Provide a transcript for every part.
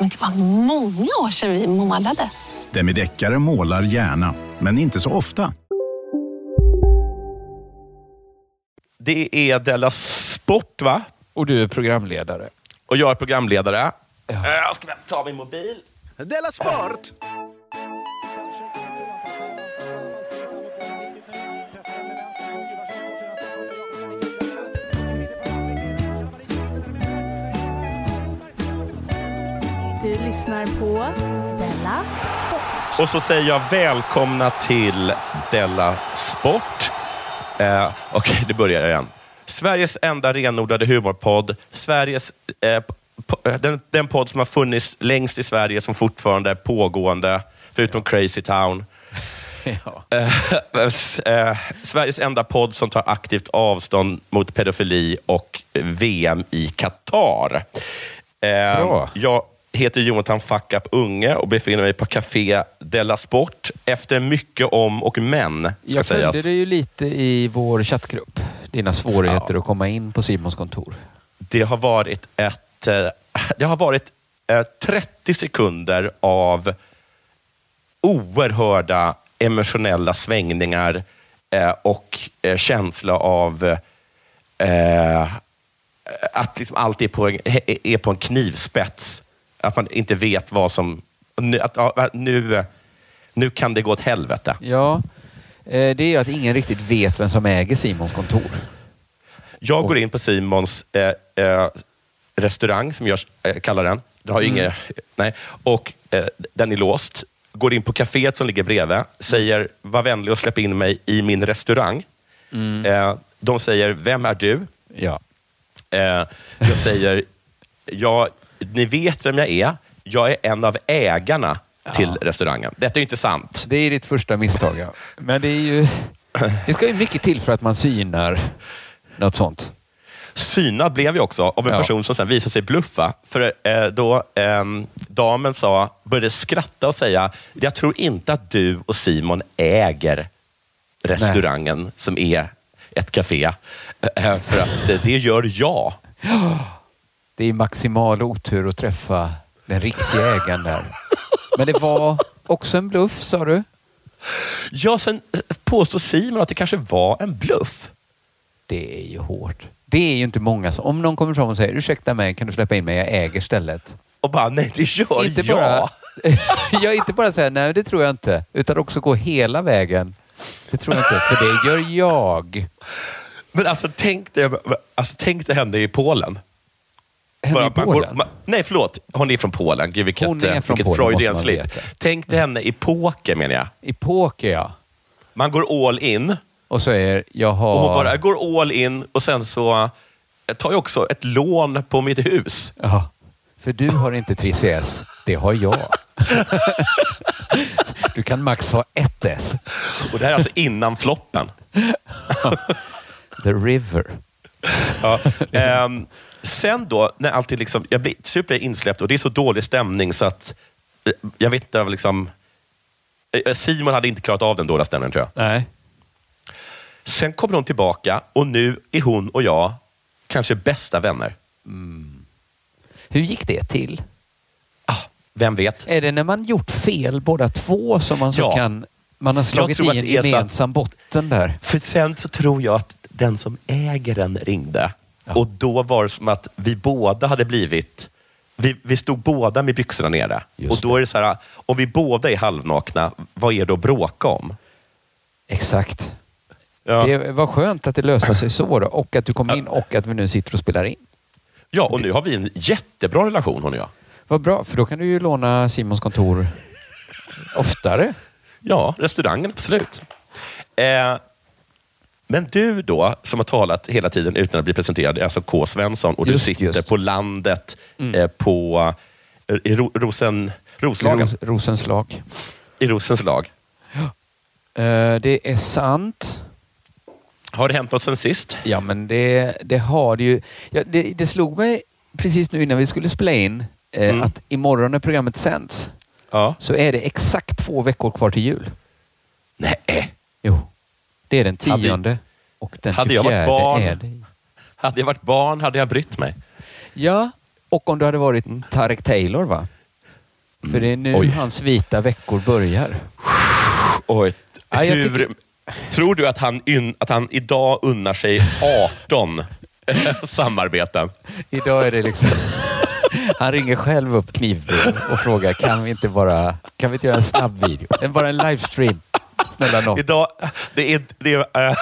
Men det var många år sedan vi målade. Demideckare målar gärna, men inte så ofta. Det är Della Sport, va? Och du är programledare. Och jag är programledare. Ja. Jag ska ta min mobil. Della Sport! Du lyssnar på Della Sport. Och så säger jag välkomna till Della Sport. Eh, Okej, okay, det börjar igen. Sveriges enda renodlade humorpodd. Sveriges, eh, po- den, den podd som har funnits längst i Sverige, som fortfarande är pågående, förutom Crazy Town. Ja. Eh, eh, Sveriges enda podd som tar aktivt avstånd mot pedofili och VM i Qatar. Eh, Bra. jag heter Jonathan Fuck Up Unge och befinner mig på Café Della Sport efter mycket om och men. Ska Jag följde dig ju lite i vår chattgrupp. Dina svårigheter att komma in på Simons kontor. Det har varit ett... eh, Det har varit eh, 30 sekunder av oerhörda emotionella svängningar eh, och eh, känsla av eh, att liksom allt är på, en, är på en knivspets. Att man inte vet vad som... Nu, att, ja, nu, nu kan det gå åt helvete. Ja, eh, det är ju att ingen riktigt vet vem som äger Simons kontor. Jag går in på Simons eh, eh, restaurang, som jag eh, kallar den. Det har ju inget, nej. Och eh, den är låst. Går in på kaféet som ligger bredvid. Säger, var vänlig och släpp in mig i min restaurang. Eh, de säger, vem är du? Ja. Jag säger, ja, ni vet vem jag är. Jag är en av ägarna till restaurangen. Detta är ju inte sant. Det är ditt första misstag, ja. Men det är ju... Det ska ju mycket till för att man synar något sånt. Synad blev jag också av en Ja. person som sen visade sig bluffa. För eh, då ehm, damen sa, började skratta och säga, jag tror inte att du och Simon äger restaurangen som är ett café. Eh, för att eh, det gör jag. Det är maximal otur att träffa den riktiga ägaren där. Men det var också en bluff, sa du? Ja, sen påstår Simon att det kanske var en bluff. Det är ju hårt. Det är ju inte många som... Om någon kommer fram och säger ursäkta mig, kan du släppa in mig? Jag äger stället. Och bara, nej det gör inte jag. bara, jag inte bara säga nej, det tror jag inte. Utan också gå hela vägen. Det tror jag inte, för det gör jag. Men alltså tänk dig, alltså, tänk dig henne i Polen. Henne i man går- Polen? man, nej, förlåt. Hon är från Polen. Gud, vilket, Hon är eh, från vilket Polen, Freudian slip. Tänk dig henne i poker, menar jag. I poker, ja. Man går all in Och säger, jag har... och hon bara, går all in och sen så jag tar jag också ett lån på mitt hus. Ja, för du har inte 3CS. Det har jag. Du kan max ha ett S. Och det här är alltså innan floppen. The River. Ja. Ehm, sen då, när allt är liksom, jag blir super insläppt och det är så dålig stämning så att eh, jag vet inte, liksom, eh, Simon hade inte klarat av den dåliga stämningen tror jag. Nej. Sen kommer hon tillbaka och nu är hon och jag kanske bästa vänner. Hur gick det till? Ah, vem vet? Är det när man gjort fel båda två som man så Ja. kan... Man har slagit i en så att- gemensam botten där. För sen så tror jag att den som äger den ringde. Och då var det som att vi båda hade blivit... Vi, vi stod båda med byxorna nere. Just och då är det så här, om vi båda är halvnakna, vad är det att bråka om? Exakt. Ja. Det var skönt att det löste sig så då, och att du kom in och att vi nu sitter och spelar in. ja, och nu har vi en jättebra relation hon och jag. Vad bra, för då kan du ju låna Simons kontor oftare. Ja, restaurangen, absolut. Eh, men du då, som har talat hela tiden utan att bli presenterad, är alltså K. Svensson och Just, du sitter just. på landet Mm. eh, på eh, i Ro, Rosen, Roslagen, Ros, Rosenslag. i Rosenslag. Eh, det är sant. Har det hänt något sen sist? Ja, men det, det har det ju. Ja, det, det slog mig precis nu innan vi skulle spela in eh, Mm. att imorgon när programmet sänds Ja. så är det exakt två veckor kvar till jul. Nej. Jo, det är den tionde och den hade jag varit 24 barn- är det. Hade jag varit barn hade jag brytt mig. Ja, och om du hade varit Tarek Taylor va? För det är nu Oj. hans vita veckor börjar. Oj. Ja, Hur, tycker- Tror du att han, att han idag unnar sig 18 samarbeten? Idag är det liksom... Han ringer själv upp Knivben och frågar kan vi inte bara kan vi inte göra en snabb video? Bara en livestream. Snälla någon. Idag, det är, det är, eh,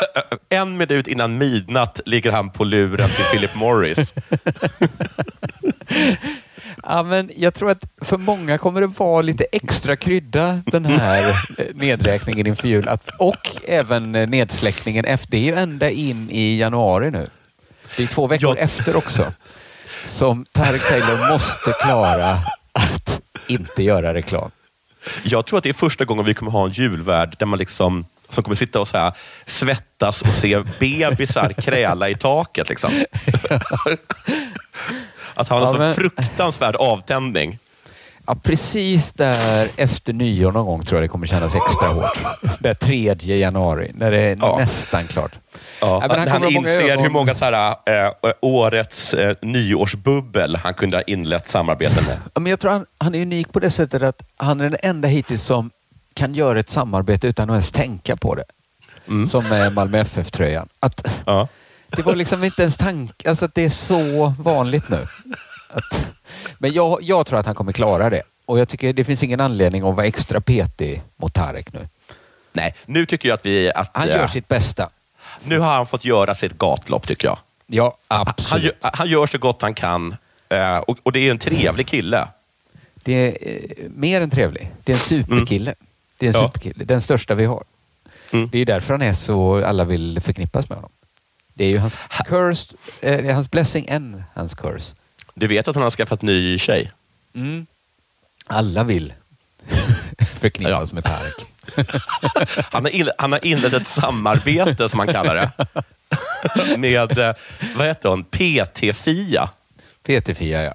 en minut innan midnatt ligger han på luren till Philip Morris. Ja, men jag tror att för många kommer det vara lite extra krydda den här eh, nedräkningen inför jul. Att, och även nedsläckningen efter. Det är ju ända in i januari nu. Det är två veckor Ja. efter också. Som Tarek Taylor måste klara att inte göra reklam. Jag tror att det är första gången vi kommer ha en julvärd där man liksom som kommer sitta och så här, svettas och se bebisar kräla i taket. Liksom. Att ha en Ja, så men- fruktansvärd avtändning. Ja, precis där efter nyår någon gång tror jag det kommer kännas extra hårt. Där 3 januari, när det är Ja. nästan klart. Ja, men han han, många inser ögon. hur många så här, eh, årets eh, nyårsbubbel han kunde ha inlett samarbeten med. Ja, men jag tror han, han är unik på det sättet att han är den enda hittills som kan göra ett samarbete utan att ens tänka på det. Som med Malmö FF-tröjan. Att Ja. Det var liksom inte ens tanke, alltså att det är så vanligt nu. Att, men jag, jag tror att han kommer klara det. Och jag tycker det finns ingen anledning att vara extra petig mot Tarek nu. Nej, nu tycker jag att vi... Att, Han eh, gör sitt bästa. Nu har han fått göra sitt gatlopp, tycker jag. Ja, Han, absolut. gör- han gör så gott han kan. eh, Och, och det är en trevlig kille. Det är eh, mer än trevlig. Det är en superkille. Det är en Ja. superkille. Den största vi har. Mm. Det är därför han är så alla vill förknippas med honom. Det är ju hans curse, eh, det är hans blessing and hans curse. Du vet att han har skaffat ny tjej? Mm. Alla vill förknippas med Tarek. Han har, in, han har inlett ett samarbete, som han kallar det, med eh, vad heter hon? PT-Fia. PT-Fia, ja.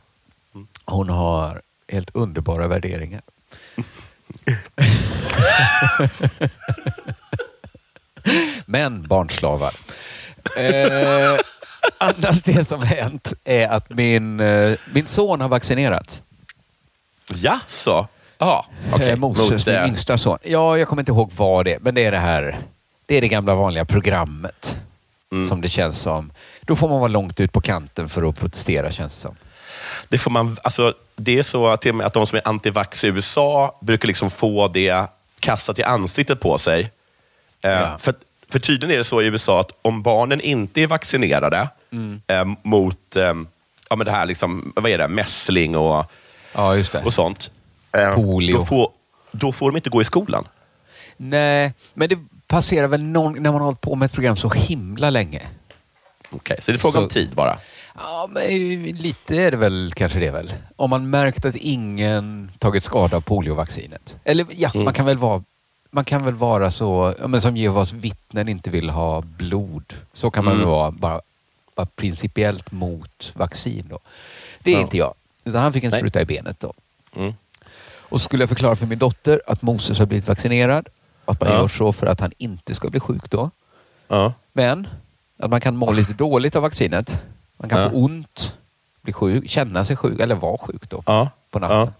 Hon har helt underbara värderingar. Men barnslavar. Eh, annars det som hänt är att min, eh, min son har vaccinerats. Jaså? Ja. Eh, Moses, Mot, min eh, yngsta son. Ja, jag kommer inte ihåg vad det är, men det är det här. Det är det gamla vanliga programmet. Mm. Som det känns som. Då får man vara långt ut på kanten för att protestera, känns det som. Det, får man, alltså, det är så till att de som är antivax i USA brukar liksom få det kastat i ansiktet på sig. Ja. för, för tydligen är det så i USA att om barnen inte är vaccinerade Mm. eh, mot eh, ja, men det här liksom, vad är det, mässling och, Ja, och sånt, eh, Polio. Då, får, då får de inte gå i skolan. Nej, men det passerar väl någon, när man har hållit på med ett program så himla länge. Okej, så det är fråga om tid bara. Ja, men lite är det väl kanske det väl. Om man märkt att ingen tagit skada av poliovaccinet. Eller ja, Mm. man kan väl vara man kan väl vara så, men som Jehovas vittnen inte vill ha blod. Så kan man Mm. väl vara, bara, bara principiellt mot vaccin då. Det är Ja. inte jag. Utan han fick en Nej. spruta i benet då. Mm. Och så skulle jag förklara för min dotter att Moses har blivit vaccinerad. Att man Ja. gör så för att han inte ska bli sjuk då. Ja. Men att man kan må lite dåligt av vaccinet. Man kan Ja. få ont, bli sjuk, känna sig sjuk eller vara sjuk då på natten.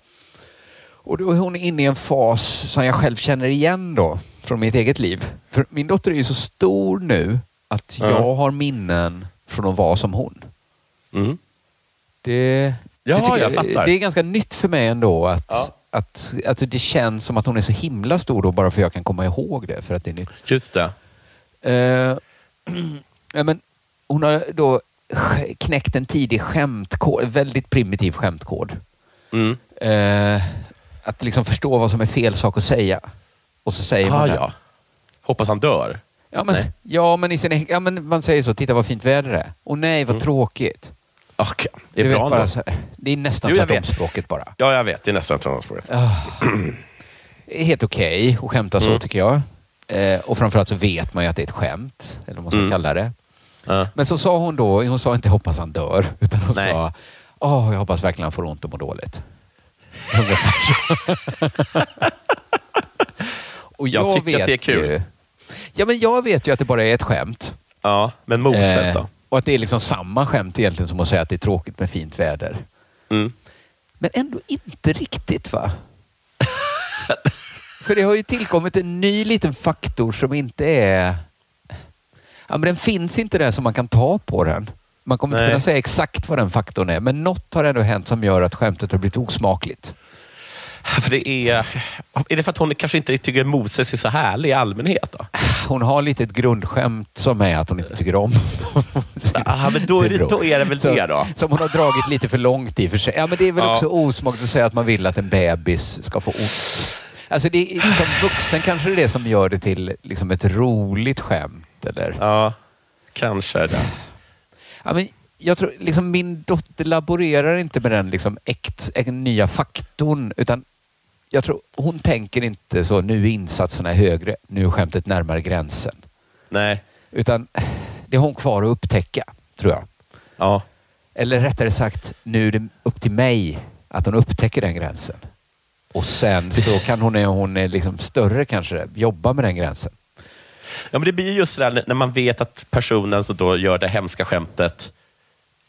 Och då är hon inne i en fas som jag själv känner igen då från mitt eget liv. För min dotter är ju så stor nu att Ja. jag har minnen från att vara som hon. Mm. Det, Ja, det tycker jag fattar. Det är ganska nytt för mig ändå att, Ja. att alltså det känns som att hon är så himla stor då bara för att jag kan komma ihåg det för att det är nytt. Just det. Eh, ja, men hon har då knäckt en tidig skämtkod, väldigt primitiv skämtkod. Mm. Eh, att liksom förstå vad som är fel sak att säga. Och så säger Ah, man det. ja. Hoppas han dör. Ja, men, Nej. ja, men, i sin, ja, men man säger så. Titta vad fint väder det är. Och nej, vad tråkigt. Okej, det är Du bra bara här, Det är nästan Jo, jag tvärtom vet. språket bara. Ja, jag vet. Det är nästan transportspåret. Det är helt okej att skämta så Mm. tycker jag. Eh, och framförallt så vet man ju att det är ett skämt. Eller vad man ska Mm. kalla det. Ja. Men så sa hon då, hon sa inte hoppas han dör. Utan hon Nej. sa, åh jag hoppas verkligen han får ont och mår dåligt. Och Jag tycker att det är kul. Ju, ja men jag vet ju att det bara är ett skämt. ja, men Moses Eh, då? och att det är liksom samma skämt egentligen som att säga att det är tråkigt med fint väder. Mm. Men ändå inte riktigt va? För det har ju tillkommit en ny liten faktor som inte är... Ja, men den finns inte där som man kan ta på den. Man kommer inte Nej. kunna säga exakt vad den faktorn är, men något har ändå hänt som gör att skämtet har blivit osmakligt. För det är... Är det för att hon kanske inte tycker Moses är så härlig i allmänhet? Då? Hon har lite ett grundskämt som är att hon inte tycker om Ah, men då är det, då är det väl Så- det då. Som hon har dragit lite för långt i för sig. Ja, men det är väl Ja. också osmakligt att säga att man vill att en bebis ska få ont. Alltså det är, som vuxen kanske det är det som gör det till liksom ett roligt skämt. Eller? Ja, kanske det. Ja, men jag tror, liksom, min dotter laborerar inte med den liksom, äkt, nya faktorn. Utan jag tror, hon tänker inte så, nu är insatserna högre, nu är skämtet närmare gränsen. Nej. Utan det har hon kvar att upptäcka, tror jag. Ja. Eller rättare sagt, nu är det upp till mig att hon upptäcker den gränsen. Och sen så kan hon, när hon är liksom större kanske, jobba med den gränsen. Ja, men det blir just det där när man vet att personen som då gör det hemska skämtet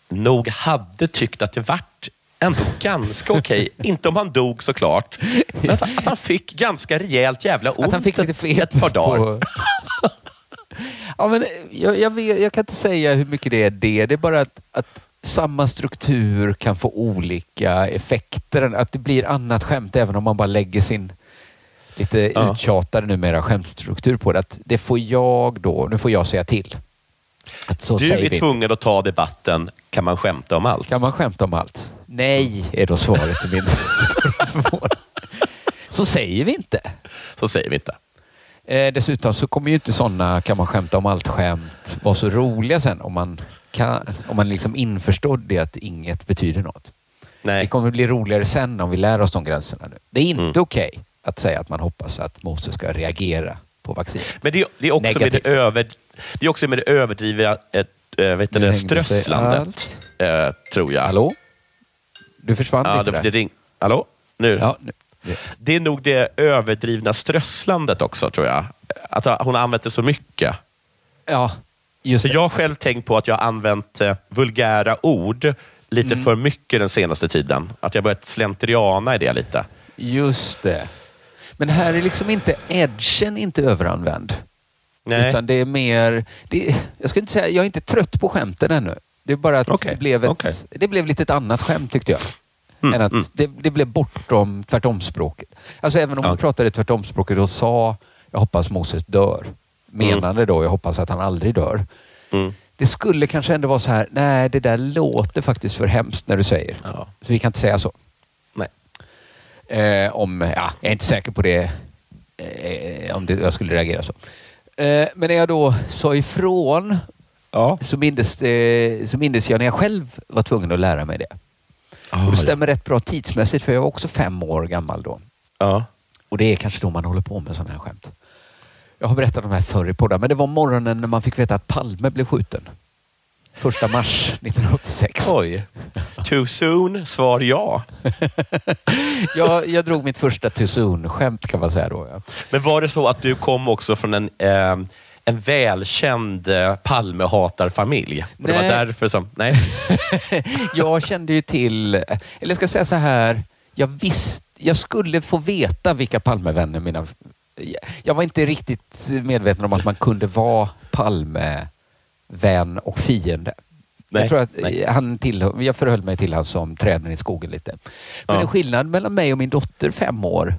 nog hade tyckt att det vart ändå ganska okej. Inte om han dog såklart, men att, att han fick ganska rejält jävla ont Att han fick lite ett, fel ett par dagar. Ja, men jag, jag, vet, jag kan inte säga hur mycket det är det. Det är bara att, att samma struktur kan få olika effekter. Att det blir annat skämt även om man bara lägger sin lite Ja. uttjatade numera skämtstruktur på det. Att det får jag då, nu får jag säga till. Att så Du är vi. tvungen att ta debatten. Kan man skämta om allt? Kan man skämta om allt? Nej, är då svaret till min stora förvåning. Så säger vi inte. Så säger vi inte. Eh, dessutom så kommer ju inte sådana kan man skämta om allt-skämt vara så roliga sen om man, kan, om man liksom införstår det att inget betyder något. Det Nej. kommer bli roligare sen om vi lär oss de gränserna nu. Det är inte Mm. okej att säga att man hoppas att Moses ska reagera på vaccinet. Men det, det, är också med det, över, det är också med det överdrivna ett, äh, vet det, strösslandet, äh, tror jag. Hallå? Du försvann Ja, lite där. det ring, hallå? Nu? Ja, nu. Det är nog det överdrivna strösslandet också, tror jag. Att hon har använt det så mycket. ja, just Så det. jag har själv tänkt på att jag har använt eh, vulgära ord lite Mm. för mycket den senaste tiden. Att jag börjat slentriana i det lite. Just det. Men här är liksom inte edgen inte överanvänd. Nej. Utan det är mer... Det, jag ska inte säga, jag är inte trött på skämten ännu. Det är bara att Okej, det, blev ett, okej. det blev lite ett annat skämt tyckte jag. Mm, än att mm. det, det blev bortom tvärtomspråket. Alltså även om Ja. hon pratade tvärtomspråket och sa jag hoppas Moses dör. Menande då, jag hoppas att han aldrig dör. Mm. Det skulle kanske ändå vara så här, nej det där låter faktiskt för hemskt när du säger. Ja. Så vi kan inte säga så. Eh, om, ja, jag är inte säker på det, eh, om det, jag skulle reagera så. Eh, men när jag då sa ifrån Ja. så mindes, eh, så mindes jag när jag själv var tvungen att lära mig det. Och det stämmer rätt bra tidsmässigt för jag var också fem år gammal då. Ja. Och det är kanske då man håller på med sådana här skämt. Jag har berättat om det här förr i podden, men det var morgonen när man fick veta att Palme blev skjuten. Första mars 1986. Oj. Too soon? Svar ja. Jag, jag drog mitt första too soon-skämt kan man säga då. Ja. Men var det så att du kom också från en, eh, en välkänd eh, Palmehatarfamilj? Och det var Nej. därför som... Nej. Jag kände ju till, eller jag ska säga så här, jag visste, jag skulle få veta vilka Palmevänner mina... Jag var inte riktigt medveten om att man kunde vara Palmevän och fiende. Nej, jag tror att nej. han tillhör, jag förhöll mig till han som träden i skogen lite. Men Ja. en skillnad mellan mig och min dotter, fem år,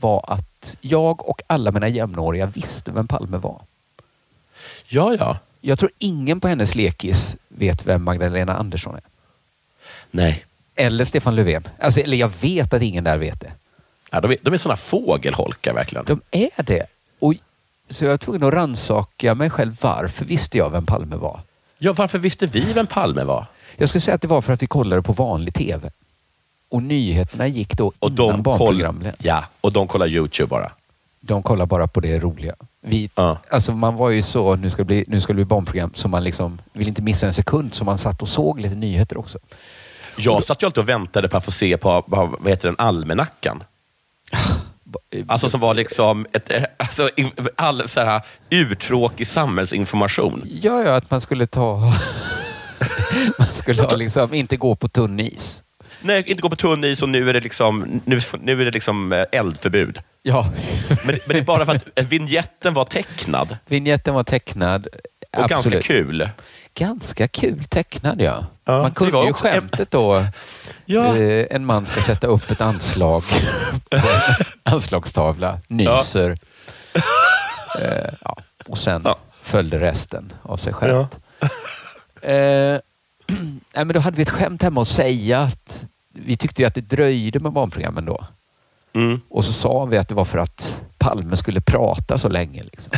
var att jag och alla mina jämnåriga visste vem Palme var. Ja, ja. Jag tror ingen på hennes lekis vet vem Magdalena Andersson är. Nej. Eller Stefan Löfven. Alltså, eller jag vet att ingen där vet det. Ja, de, är, de är såna fågelholkar verkligen. De är det. Och, så jag var tvungen att rannsaka mig själv. Varför visste jag vem Palme var? Ja, varför visste vi vem Palme var? Jag skulle säga att det var för att vi kollade på vanlig tv. Och nyheterna gick då Och innan de, koll, barnprogrammen. ja, och de kollar YouTube bara. De kollar bara på det roliga. Vi, Ja. alltså man var ju så, nu ska, det bli, nu ska det bli barnprogram, så man liksom vill inte missa en sekund. Så man satt och såg lite nyheter också. Jag satt ju alltid och väntade på att få se på vad vad heter den, almanackan. Alltså som var liksom ett, eh, alltså, all, så här, urtråkig samhällsinformation. Ja, ja, att man skulle ta... man skulle ha liksom, inte gå på tunn is. Nej, inte gå på tunn is och nu är det liksom, nu, nu är det liksom eh, eldförbud. Ja. Men, men det är bara för att vignetten var tecknad Vignetten var tecknad. och ganska Absolut. kul. Ganska kul tecknad, ja. Ja, Man kunde var ju också- skämtet då. Ja. Eh, en man ska sätta upp ett anslag på en anslagstavla, nyser. Eh, ja. Och sen Ja. följde resten av sig självt. Eh, nej, men då hade vi ett skämt hemma att säga att vi tyckte ju att det dröjde med barnprogrammen då. Mm. Och så sa vi att det var för att Palme skulle prata så länge. Liksom.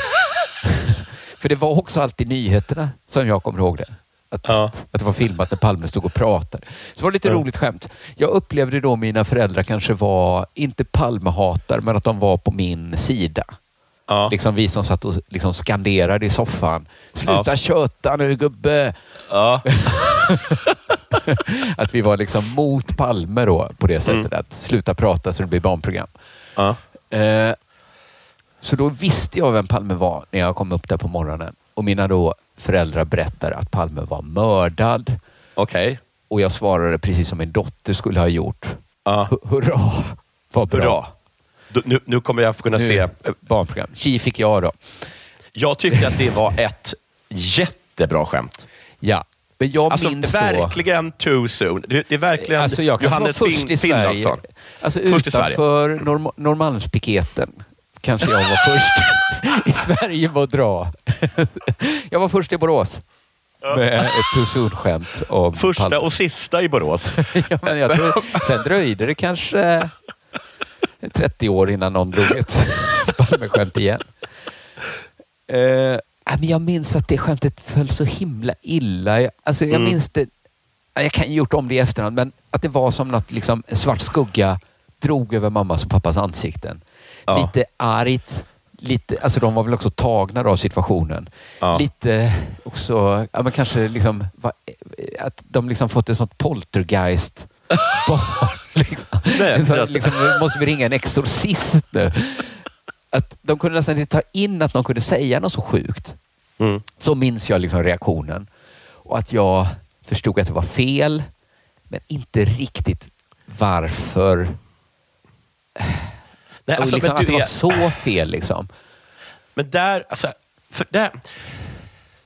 för det var också alltid nyheterna, som jag kommer ihåg det. Att, Ja. att det var filmat när Palme stod och pratade. Så det var lite Ja. roligt skämt. Jag upplevde då mina föräldrar kanske var, inte Palmehatare, men att de var på min sida. Ja. Liksom vi som satt och liksom skanderade i soffan. Sluta Ja. köta nu gubbe! Ja. Att vi var liksom mot Palme då på det sättet. Att sluta prata så det blir barnprogram. Ja. Eh, så då visste jag vem Palme var när jag kom upp där på morgonen. Och mina då föräldrar berättade att Palme var mördad. Okej. Och jag svarade precis som min dotter skulle ha gjort. Hu- Hurra, vad bra. Hurra. Då- Nu, nu kommer jag kunna Nu, se. barnprogram. Tji fick jag då. Jag tyckte att det var ett jättebra skämt. Ja, men jag Alltså minns då... verkligen too soon. Det, det är verkligen Alltså jag Johannes Finn, Sverige. Alltså Först utanför Norm Norrmalmspiketen kanske jag var först i Sverige med att dra. jag var först i Borås med ett too soon-skämt om Första Palme. och sista i Borås. ja, men jag tror, sen dröjde det kanske 30 år innan någon drog ett Palmeskämt igen. Eh, nej, men jag minns att det skämtet föll så himla illa. Jag- Alltså, jag minns det... ja, Jag kan ju gjort om det i efterhand, men att det var som något, liksom, en svart skugga drog över mammas och pappas ansikten. Ja. Lite argt. Lite, alltså de var väl också tagna av situationen. Ja. Lite också, ja, men kanske liksom, va, att de liksom fått ett sånt poltergeist barn. Liksom. Nej, jag- liksom, måste vi ringa en exorcist nu. Att de kunde nästan inte ta in att de kunde säga något så sjukt. Mm. Så minns jag liksom reaktionen. Och att jag förstod att det var fel, men inte riktigt varför. Nej, alltså, liksom, men att du det var är- så fel liksom. Men där, alltså, för där,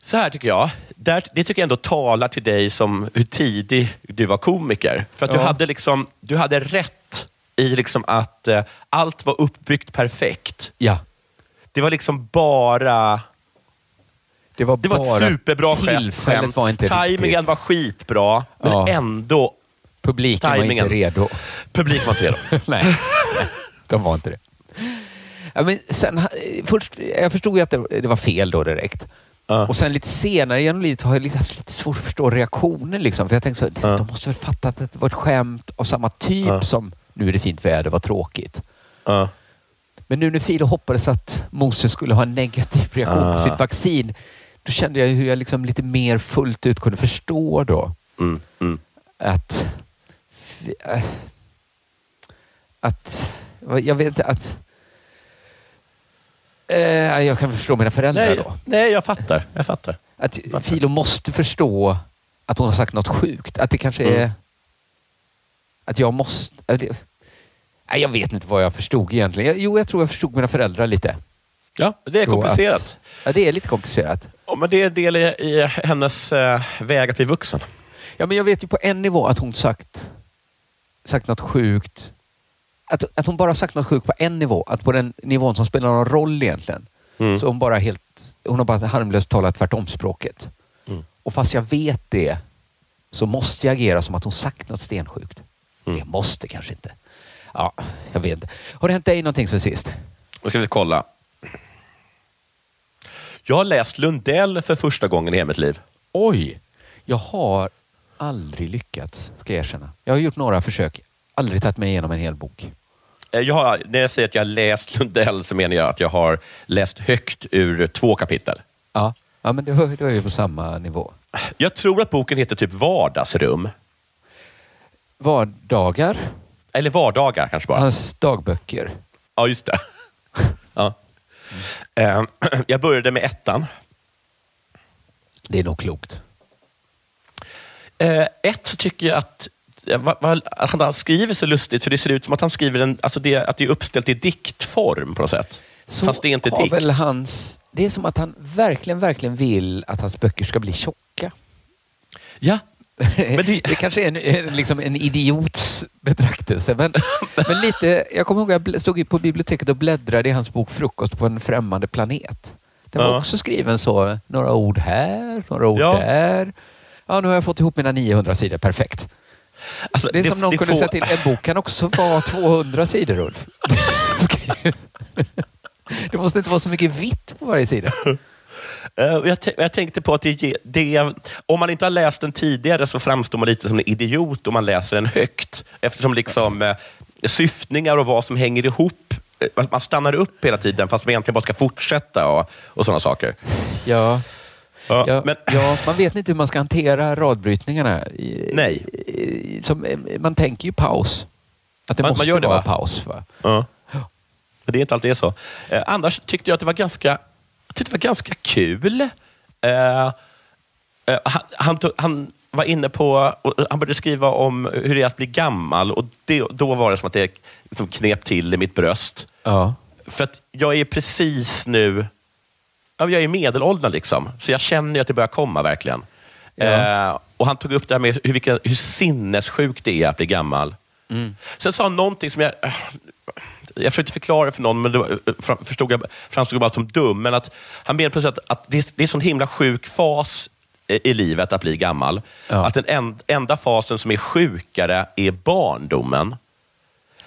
så här tycker jag. Där, det tycker jag ändå talar till dig som hur tidig du var komiker. För att du, Ja. hade liksom, du hade rätt i liksom att eh, allt var uppbyggt perfekt. Ja, Det var liksom bara... det var Det var bara ett superbra skämt. var inte Timingen riktigt. var skitbra, men Ja. ändå... Publiken var timingen. inte redo. Publiken var inte redo. nej, de var inte det. Ja, men sen, eh, först, jag förstod ju att det, det var fel då direkt. Ja. Och sen lite senare genom livet har jag lite, haft lite svårt att förstå reaktionen. Liksom. För jag tänkte så, Ja. de måste väl fatta att det var ett skämt av samma typ Ja. som nu är det fint väder, vad tråkigt. Men nu när Filo hoppades att Moses skulle ha en negativ reaktion på sitt vaccin, då kände jag hur jag liksom lite mer fullt ut kunde förstå då Mm, mm. att... äh, Att... Jag vet att... Eh, jag kan förstå mina föräldrar Nej, då. nej, jag fattar. Jag fattar. Att Filo måste förstå att hon har sagt något sjukt. Att det kanske är... Mm. Att jag måste... det- Nej, jag vet inte vad jag förstod egentligen. Jo, jag tror jag förstod mina föräldrar lite. Ja, det är komplicerat. att- Ja, det är lite komplicerat. Ja, Men det är en del i, i hennes eh, väg att bli vuxen. Ja, men jag vet ju på en nivå att hon sagt, sagt något sjukt. Att, att hon bara sagt något sjukt på en nivå. Att på den nivån som spelar någon roll egentligen. Mm. Så hon bara helt, hon har bara harmlöst talat tvärtom språket. Mm. Och fast jag vet det så måste jag agera som att hon sagt något stensjukt. Mm. Jag måste kanske inte. Ja, jag vet inte. Har det hänt dig någonting sen sist? Nu ska vi kolla. Jag har läst Lundell för första gången i hela mitt liv. Oj! Jag har aldrig lyckats, ska jag erkänna. Jag har gjort några försök. Aldrig tagit mig igenom en hel bok. Eh, Jag har, när jag säger att jag har läst Lundell så menar jag att jag har läst högt ur två kapitel. Ja, ja men då, då är vi på samma nivå. Jag tror att boken heter typ Vardagsrum. Vardagar, Eller Vardagar kanske bara. hans dagböcker. Ja, just det. ja. Eh, Jag började med ettan. Det är nog klokt. Eh, ett så tycker jag att, va, han skriver så lustigt, för det ser ut som att han skriver en, alltså det, att det är uppställt i diktform på något sätt. Så Fast det är inte dikt. Väl hans, det är som att han verkligen, verkligen vill att hans böcker ska bli tjocka. Ja, det- det... kanske är en, liksom en idiots betraktelse. Men, men lite, jag kommer ihåg att jag stod på biblioteket och bläddrade i hans bok Frukost på en främmande planet. Den var Ja. också skriven så. Några ord här, några ord Ja. där. Ja, nu har jag fått ihop mina 900 sidor. Perfekt. Alltså, Det är som någon det kunde får- säga till. En bok kan också vara 200 sidor, Ulf. Det måste inte vara så mycket vitt på varje sida. Eh, Jag, jag tänkte på att det, det, om man inte har läst den tidigare så framstår man lite som en idiot om man läser den högt. Eftersom liksom, eh, syftningar och vad som hänger ihop, eh, man stannar upp hela tiden fast man egentligen bara ska fortsätta och, och sådana saker. Ja, Ja, ja, men, ja, man vet inte hur man ska hantera radbrytningarna. I- Nej. Som, eh, man tänker ju paus. Att det Man- man måste gör det, vara va? paus. Va? ja. Men det är inte alltid är så. Eh, annars tyckte jag att det var ganska, tyckte det var ganska kul. Eh, eh, han, han, tog, han var inne på, och han började skriva om hur det är att bli gammal och det, då var det som att det liksom knep till i mitt bröst. Ja. För att jag är precis nu, ja, jag är medelåldern liksom, så jag känner att det börjar komma verkligen. Ja. Eh, och Han tog upp det här med hur, vilka, hur sinnessjukt det är att bli gammal. Mm. Sen sa han någonting som jag... Jag försökte förklara för någon, men det var, fram- förstod jag, framstod jag bara som dum. Men att han menade precis att, att det, är, det är en sån himla sjuk fas i livet att bli gammal. Ja. Att den en, enda fasen som är sjukare är barndomen.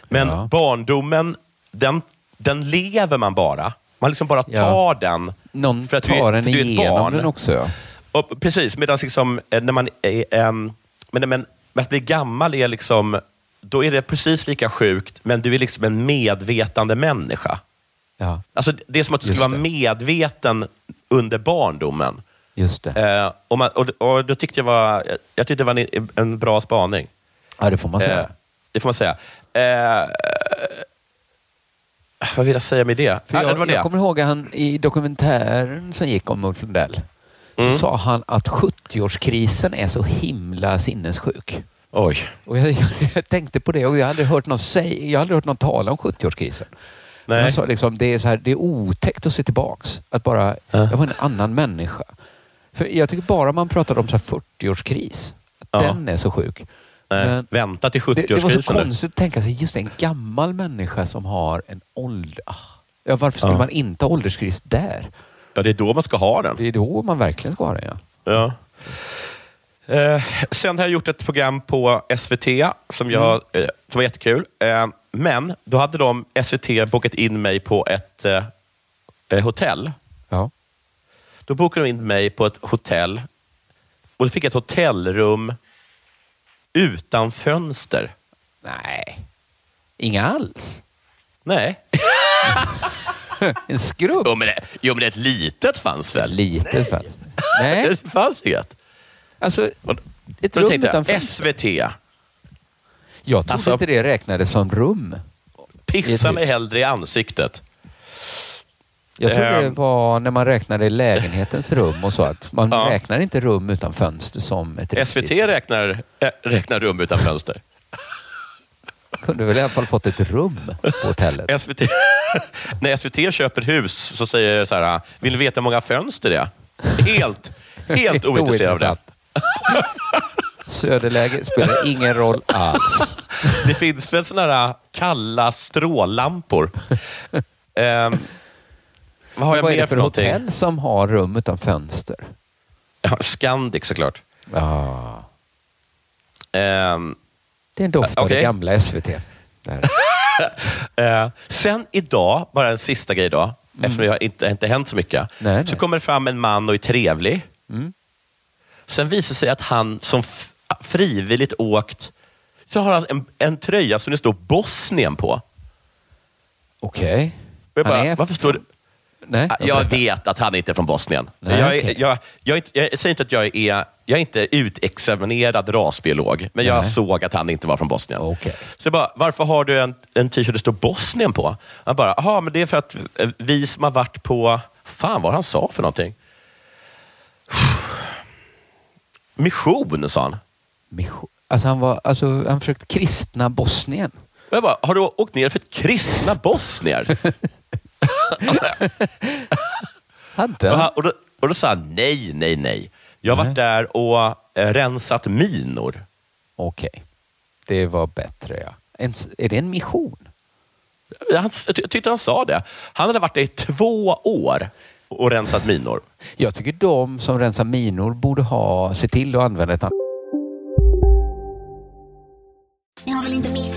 Men Ja. barndomen, den, den lever man bara. Man liksom bara Ja. tar den. Någon för att du är- tar en för du är ett barn. den också. Och, precis, medan liksom, eh, när man är, ehm, men, men, att bli gammal är liksom, då är det precis lika sjukt, men du är liksom en medvetande människa. Ja, Alltså, det är som att du Just skulle vara det. medveten under barndomen. just det. Eh, och, man, och, och då tyckte jag, var, jag tyckte det var en, en bra spaning. Ja, det får man säga. Eh, det får man säga. Eh, vad vill jag säga med det? För Ah, jag, det var det. jag kommer ihåg han i dokumentären som gick om Ulf Lundell så Mm. sa han att 70-årskrisen är så himla sinnessjuk. Oj. Och jag, jag tänkte på det och jag hade hört någon, säga, jag hade hört någon tala om 70-årskrisen. Nej. Han sa liksom, det, är så här, det är otäckt att se tillbaks. Att bara, Ja. jag var en annan människa. För jag tycker bara man pratar om så här 40-årskris, att Ja. den är så sjuk. Nej, Men vänta till det, det var så 70-årskrisen konstigt att tänka sig just en gammal människa som har en ålder... Ah. Ja, varför skulle Ja. man inte ha ålderskris där? Ja, det är då man ska ha den. Det är då man verkligen ska ha det. Ja. Ja. Eh, sen har jag gjort ett program på SVT som, jag, eh, som var jättekul. Eh, men då hade de, SVT, bokat in mig på ett eh, eh, hotell. Ja. Då bokade de in mig på ett hotell och då fick jag ett hotellrum utan fönster. Nej, inga alls. Nej. En skrubb. Jo, men, det, jo, men ett litet fanns väl? Lite fönster. Nej, Det fanns inget. alltså ett rum tänkte utan jag, fönster. SVT, Jag trodde Alltså- inte det räknades som rum. pissa mig hellre i ansiktet. Jag trodde det Ehm. var när man räknade lägenhetens rum och så att man Ja. räknar inte rum utan fönster som ett SVT riktigt. räknar, äh, räknar rum utan fönster. Kunde väl i alla fall fått ett rum på hotellet. SVT, när SVT köper hus så säger det så här, vill ni veta hur många fönster det är? Helt, helt ointresserad av det. Söderläge spelar ingen roll alls. Det finns väl sådana här kalla strållampor. Ehm, vad har jag Vad är mer det för för någonting? hotell som har rum utan fönster? Ja, Scandic såklart. Ah, Ehm, det är en doft av det gamla SVT. Eh, sen idag, bara en sista grej då, eftersom det har inte, inte hänt så mycket, Nej, så nej. kommer det fram en man och är trevlig. Mm. Sen visar det sig att han som frivilligt åkt, så har han en, en tröja som det står Bosnien på. Okej. Bara, är- varför står det? Nej, Jag vet att han inte är från Bosnien. Nej, jag, är, okej. jag, jag, inte, jag säger inte att jag är, jag är inte utexaminerad rasbiolog, men jag Nej. såg att han inte var från Bosnien. Okej. Så jag bara, varför har du en, en t-shirt det står Bosnien på? Han bara, jaha, men det är för att eh, vi som har varit på, fan vad han sa för någonting? Mission, sa han. Mission- Alltså han, var, alltså han försökte kristna Bosnien. Och jag bara, har du åkt ner för ett kristna bosnier? Hade och, han? och, då, och då sa han, nej, nej, nej. Jag har varit där och eh, rensat minor. Okej. Det var bättre ja. En, är det en mission? Han, jag ty- tyckte han sa det. Han hade varit där i två år och rensat minor. Jag tycker de som rensar minor borde ha, se till att använda ett annat. Ni har väl inte missat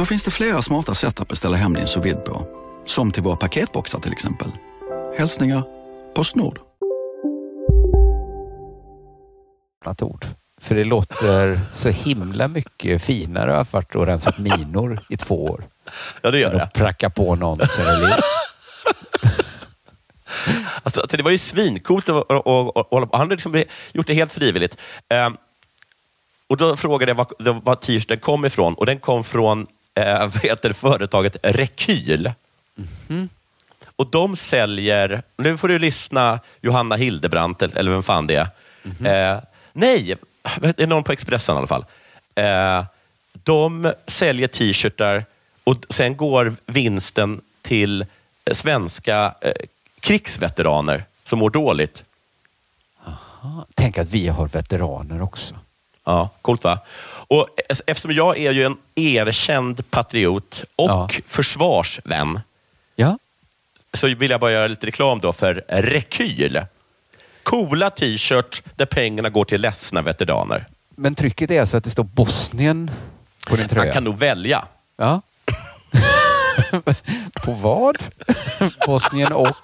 Då finns det flera smarta sätt att beställa hem din sous på. Som till våra paketboxar till exempel. Hälsningar Postnord. annat ord. För det låter så himla mycket finare att ha varit och rensat minor i två år. Ja, det gör det. att pracka på någon. Alltså, det var ju svincoolt och, och, och, och, och han hade liksom gjort det helt frivilligt. Ehm, och Då frågade jag var, var t-shirten kom ifrån och den kom från eh, vad heter företaget Rekyl. Och de säljer, nu får du lyssna Johanna Hildebrandt eller vem fan det är. Eh, nej, det är någon på Expressen i alla fall. Eh, de säljer t-shirtar och sen går vinsten till svenska eh, krigsveteraner som mår dåligt. Ah, Tänk att vi har veteraner också. Ja, coolt va? Och eftersom jag är ju en erkänd patriot och försvarsvän Ja. så vill jag bara göra lite reklam då för Rekyl. Coola t-shirts där pengarna går till ledsna veteraner. Men trycket är alltså att det står Bosnien på din tröja? Man kan nog välja. Ja. på vad? Bosnien och?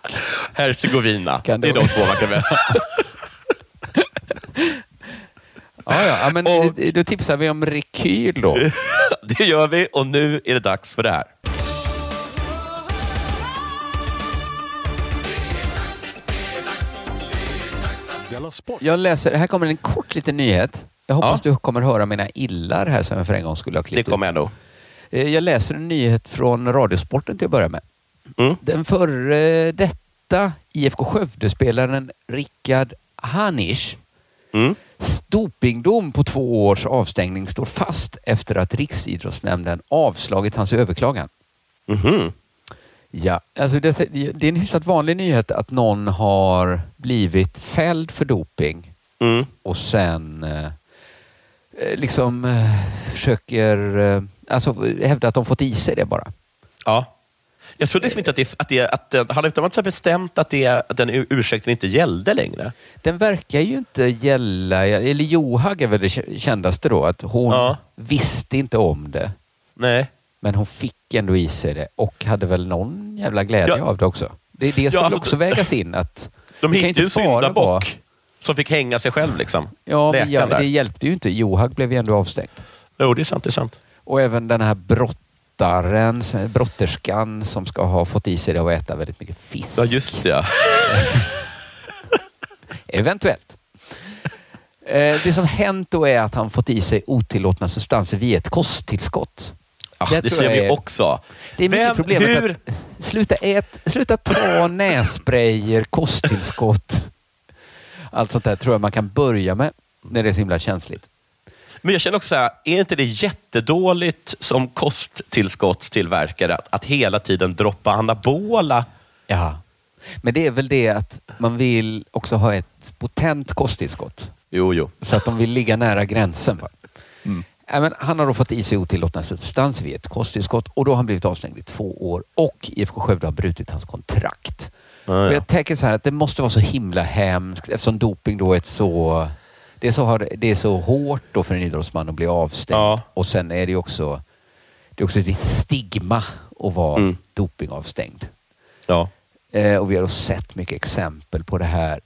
Herzegovina. Kan det är de två man kan välja. Ja, ja, ja, men då tipsar vi om Rekyl då. det gör vi och nu är det dags för det här. Jag läser, här kommer en kort liten nyhet. Jag hoppas du kommer höra mina illar här som jag för en gång skulle ha klippt Det kommer jag nog. Eh, Jag läser en nyhet från Radiosporten till att börja med. Den före detta IFK Skövde-spelaren Rickard Hanisch Dopingdom på två års avstängning står fast efter att Riksidrottsnämnden avslagit hans överklagan. Ja, alltså det, det är en hyfsat vanlig nyhet att någon har blivit fälld för doping och sen eh, eh, liksom eh, försöker eh, alltså hävda att de fått i sig det bara. Ja. Jag trodde liksom inte att, det, att, det, att den- hade inte bestämt att, det, att den ur- ursäkten inte gällde längre? Den verkar ju inte gälla, eller Johag är väl det kä- kändaste då, att hon Ja. visste inte om det. Nej. Men hon fick ändå i sig det och hade väl någon jävla glädje Ja. av det också. Det, det ska Ja, väl alltså, också vägas in att... De hittade ju inte en syndabock vara- som fick hänga sig själv. Liksom. Ja, men ja, det hjälpte ju inte. Johag blev ju ändå avstängd. Jo, det är sant. Det är sant. Och även den här brottaren, brotterskan som ska ha fått i sig det och äta väldigt mycket fisk. Ja, just det. Ja. Eventuellt. Eh, det som hänt då är att han fått i sig otillåtna substanser via ett kosttillskott. Ja, Det det ser vi är- också. Det är mycket Vem- problemet hur- att sluta, ät, sluta ta nässprayer, kosttillskott. Allt sånt där tror jag man kan börja med när det är så himla känsligt. Men jag känner också så här, är inte det jättedåligt som kosttillskottstillverkare att, att hela tiden droppa anabola? Ja. Men det är väl det att man vill också ha ett potent kosttillskott. Jo, jo. Så att de vill ligga nära gränsen. Va? Mm. Men han har då fått i sig otillåtna substanser vid ett kosttillskott och då har han blivit avstängd i två år och IFK Skövde har brutit hans kontrakt. Ah, ja. jag tänker så här att det måste vara så himla hemskt eftersom doping då är ett så... Det är så, har- det är så hårt då för en idrottsman att bli avstängd. Ja. Och sen är det också, det är också ett visst stigma att vara Mm. dopingavstängd. Ja. Eh, och vi har då sett mycket exempel på det här.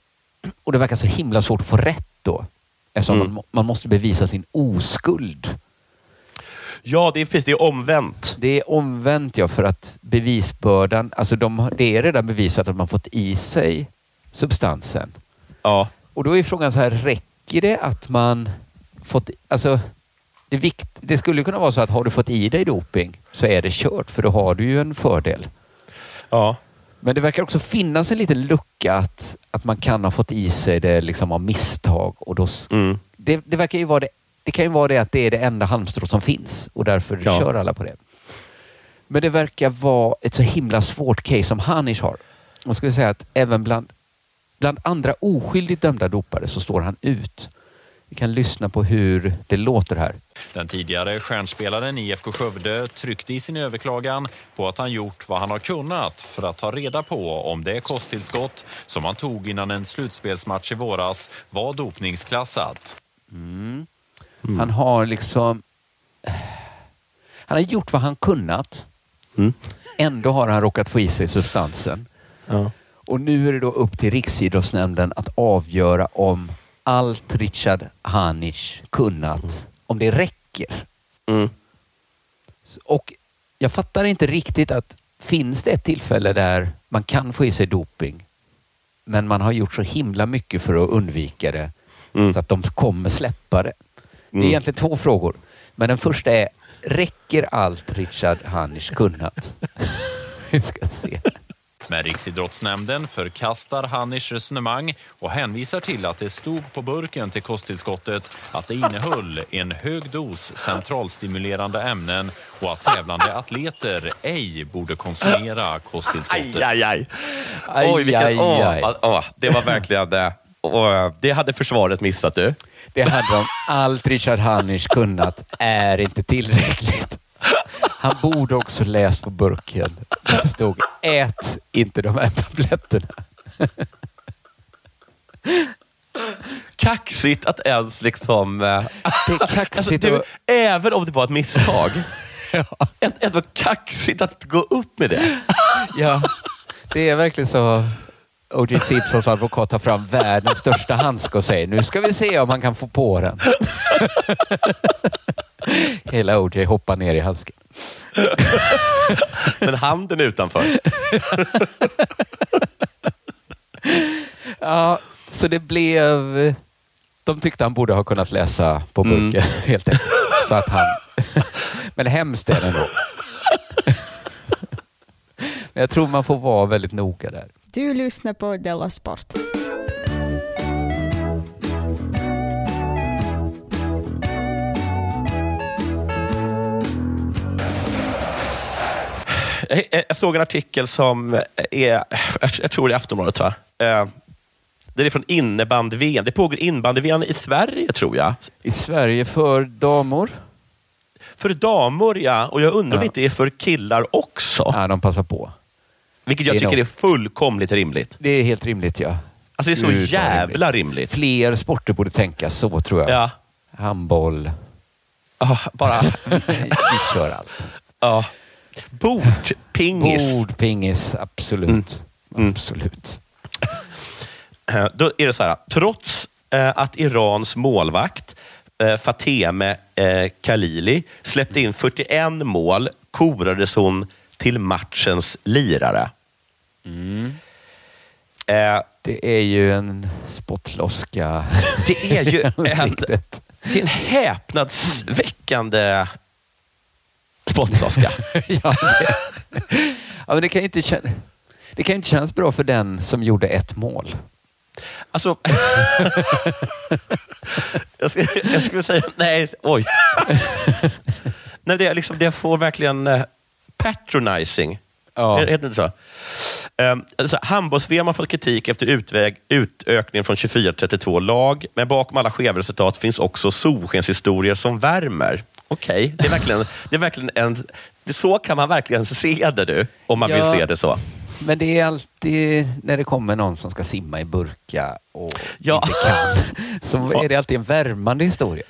Och det verkar så himla svårt att få rätt då. Eftersom Mm. man, man måste bevisa sin oskuld. ja, det är precis det är omvänt. Det är omvänt ja, för att bevisbördan, alltså de, det är redan bevisat att man fått i sig substansen. Ja. Och då är frågan så här, räcker det att man fått, alltså det, vikt, det skulle kunna vara så att har du fått i dig doping så är det kört för då har du ju en fördel. Ja. Men det verkar också finnas en liten lucka att, att man kan ha fått i sig det liksom av misstag. Och då, Mm. det, det, verkar ju vara det, det kan ju vara det att det är det enda halmstrå som finns och därför Ja. kör alla på det. Men det verkar vara ett så himla svårt case som Hanish har. Och ska säga att även bland, bland andra oskyldigt dömda dopare så står han ut. Vi kan lyssna på hur det låter här. Den tidigare stjärnspelaren i IFK Skövde tryckte i sin överklagan på att han gjort vad han har kunnat för att ta reda på om det kosttillskott som han tog innan en slutspelsmatch i våras var dopningsklassat. Mm. Han har liksom... Han har gjort vad han kunnat. Mm. Ändå har han råkat få i sig substansen. Ja. Och nu är det då upp till Riksidrottsnämnden att avgöra om allt Richard Hanisch kunnat, om det räcker. Mm. Och jag fattar inte riktigt att finns det ett tillfälle där man kan få i sig doping men man har gjort så himla mycket för att undvika det Mm. så att de kommer släppa det. Det är Mm. egentligen två frågor. Men den första är, räcker allt Richard Hanisch kunnat? Vi ska se. Men Riksidrottsnämnden förkastar Hanish resonemang och hänvisar till att det stod på burken till kosttillskottet att det innehöll en hög dos centralstimulerande ämnen och att tävlande atleter ej borde konsumera kosttillskottet. Aj, aj, aj. Aj, Oj, vilken, aj, åh, aj. åh, det var verkligen det. Åh, det hade försvaret missat du. Det hade de. Allt Richard Hanisch kunnat är inte tillräckligt. Han borde också läst på burken. Det stod ät inte de här tabletterna. Kaxigt att ens liksom... eh, Det är kaxigt Alltså, du, och- även om det var ett misstag. Ä- Ändå kaxigt att gå upp med det. Ja, det är verkligen så. O.J. Simpsons advokat tar fram världens största handske och säger nu ska vi se om han kan få på den. Hela O.J. hoppar ner i handsken. Men handen utanför. Ja, så det blev... De tyckte han borde ha kunnat läsa på burken helt enkelt. Så att han... Men hemskt är det ändå. Men jag tror man får vara väldigt noga där. Du lyssnar på Della Sport. Jag, jag- jag såg en artikel som är, jag tror det är Aftonbladet va? Eh, Det är från innebandy-VM. Det pågår innebandy-VM i Sverige tror jag. I Sverige för damor? För damer, ja. Och jag undrar om Ja. det inte är för killar också. Ja, de passar på. Vilket jag Det är tycker nog- är fullkomligt rimligt. Det är helt rimligt, ja. Alltså det är så vad jävla rimligt. Fler sporter borde tänka så, tror jag. Ja. Handboll. Ja, bara... Vi kör allt. ja. Bordpingis. Bordpingis, absolut. Absolut. Eh, Då är det så här, trots eh, att Irans målvakt eh, Fateme Khalili släppte in 41 mål korades hon till matchens lirare. Eh, Det är ju en spottloska. Det är ju en, det är en häpnadsväckande spottloska. ja, det, ja, men det kan ju inte kän- det kan inte kännas bra för den som gjorde ett mål. Alltså... jag, skulle, jag skulle säga, nej, oj. nej, det, är liksom, det får verkligen uh, patronizing. Ja. Heter det inte så? Um, alltså, Handbolls-VM har fått kritik efter utväg, utökningen från 24 till 32 lag, men bakom alla skeva resultat finns också solskenshistorier som värmer. Okej, det är verkligen, det är verkligen en... Det, så kan man verkligen se det du, om man Ja. vill se det så. Men det är alltid när det kommer någon som ska simma i burka och Ja. inte kan, så är det alltid en värmande historia.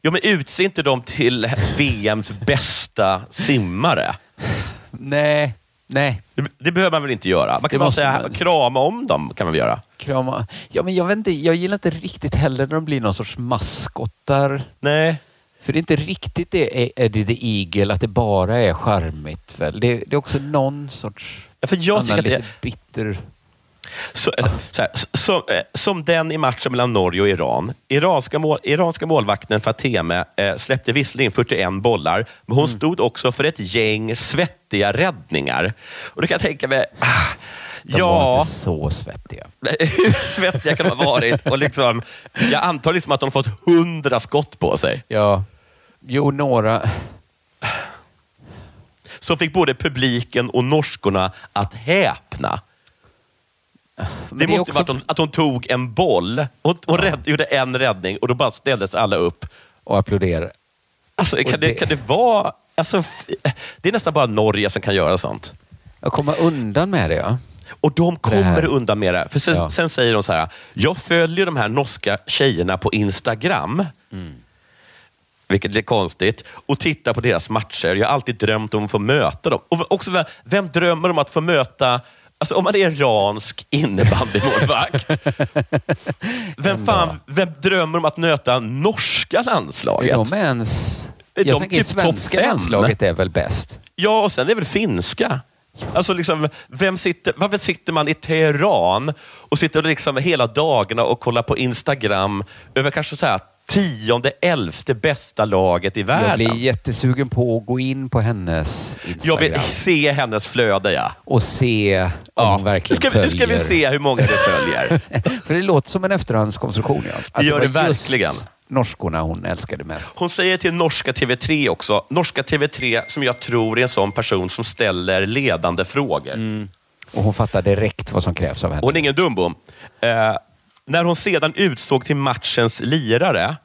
Ja, men utse inte dem till VMs bästa simmare. Nej, nej. Det, det behöver man väl inte göra? Man kan bara säga man. krama om dem. kan man väl göra. Krama. Ja, men jag, vet inte, jag gillar inte riktigt heller när de blir någon sorts maskottar. Nej. För det är inte riktigt det Eddie the Eagle, att det bara är charmigt. Väl? Det, det är också någon sorts Ja, för jag annan att det- lite bitter... Så, så här, som, eh, som den i matchen mellan Norge och Iran. Iranska, mål, iranska målvakten Fateme eh, släppte visserligen 41 bollar, men hon stod också för ett gäng svettiga räddningar. Och då kan jag tänka mig, ah, De var ja, inte så svettiga. hur svettiga kan de ha varit? Och liksom, jag antar liksom att de fått hundra skott på sig. Ja. Jo, några... Som fick både publiken och norskorna att häpna. Det, det är måste också- varit att hon, att hon tog en boll. Hon, hon rädd, gjorde en räddning och då bara ställdes alla upp. Och applåderade. Alltså, kan, det, det- kan det vara... Alltså, det är nästan bara Norge som kan göra sånt. Att komma undan med det, ja. Och de Det kommer undan med det. För sen, Ja. sen säger de så här, jag följer de här norska tjejerna på Instagram. Mm. Vilket är konstigt. Och tittar på deras matcher. Jag har alltid drömt om att få möta dem. Och också, vem- drömmer om att få möta Alltså om man är iransk innebandymålvakt. vem, fan, vem drömmer om att möta norska Är landslaget? de ens... Är Jag de tänker typ svenska landslaget är väl bäst? Ja, och sen är det väl finska. Alltså liksom, vem sitter, varför sitter man i Teheran och sitter liksom hela dagarna och kollar på Instagram över kanske så här tionde, elfte bästa laget i Jag världen? blir jättesugen på att gå in på hennes Jag Instagram vill se hennes flöde, ja. och se om hon verkligen ska vi, följer. nu ska vi se hur många det följer. För det låter som en efterhandskonstruktion. Ja. Att Det gör det just verkligen. norskorna hon älskade mest. Hon säger till norska TV3 också, norska TV3 som jag tror är en sån person som ställer ledande frågor. Och hon fattar direkt vad som krävs av henne. Hon är ingen dumbom. Eh, när hon sedan utsåg till matchens lirare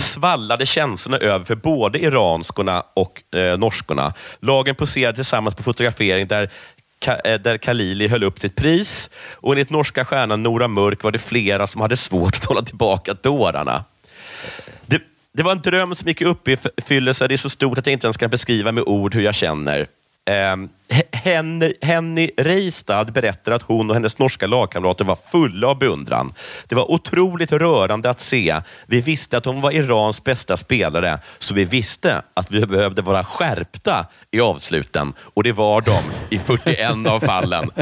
svallade känslorna över för både iranskorna och eh, norskorna. Lagen poserade tillsammans på fotografering där Ka- eh, där Khalili höll upp sitt pris. Och enligt norska stjärnan Nora Mörk var det flera som hade svårt att hålla tillbaka tårarna. Det, det var en dröm som gick upp i uppfyllelse. Det är så stort att jag inte ens kan beskriva med ord hur jag känner. Um, Henny, Henny Reistad berättar att hon och hennes norska lagkamrater var fulla av beundran. Det var otroligt rörande att se. Vi visste att hon var Irans bästa spelare, så vi visste att vi behövde vara skärpta i avsluten. Och det var de i 41 av fallen.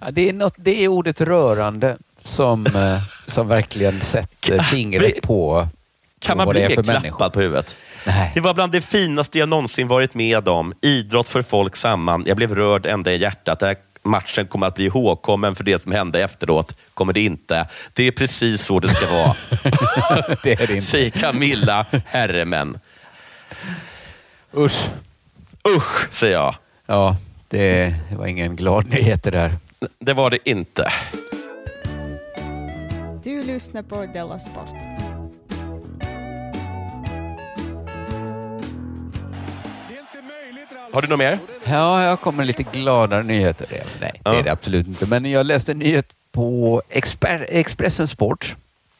Ja, det, är något, det är ordet rörande som, eh, som verkligen sätter fingret på, Kan man bli det mer klappad människor. på huvudet? Nej. Det var bland det finaste jag någonsin varit med om. Idrott för folk samman. Jag blev rörd ända i hjärtat. Den här matchen kommer att bli ihågkommen för det som hände efteråt. Kommer det inte. Det är precis så det ska vara. det är det inte. Säger Camilla Herremen. Usch. Usch, säger jag. Ja, det, det var ingen glad nyhet det där. Det var det inte. Du lyssnar på Della Sport. Har du något mer? Ja, jag kommer med lite gladare nyheter. Nej, det Ja. är det absolut inte. Men jag läste en nyhet på Exper- Expressen Sport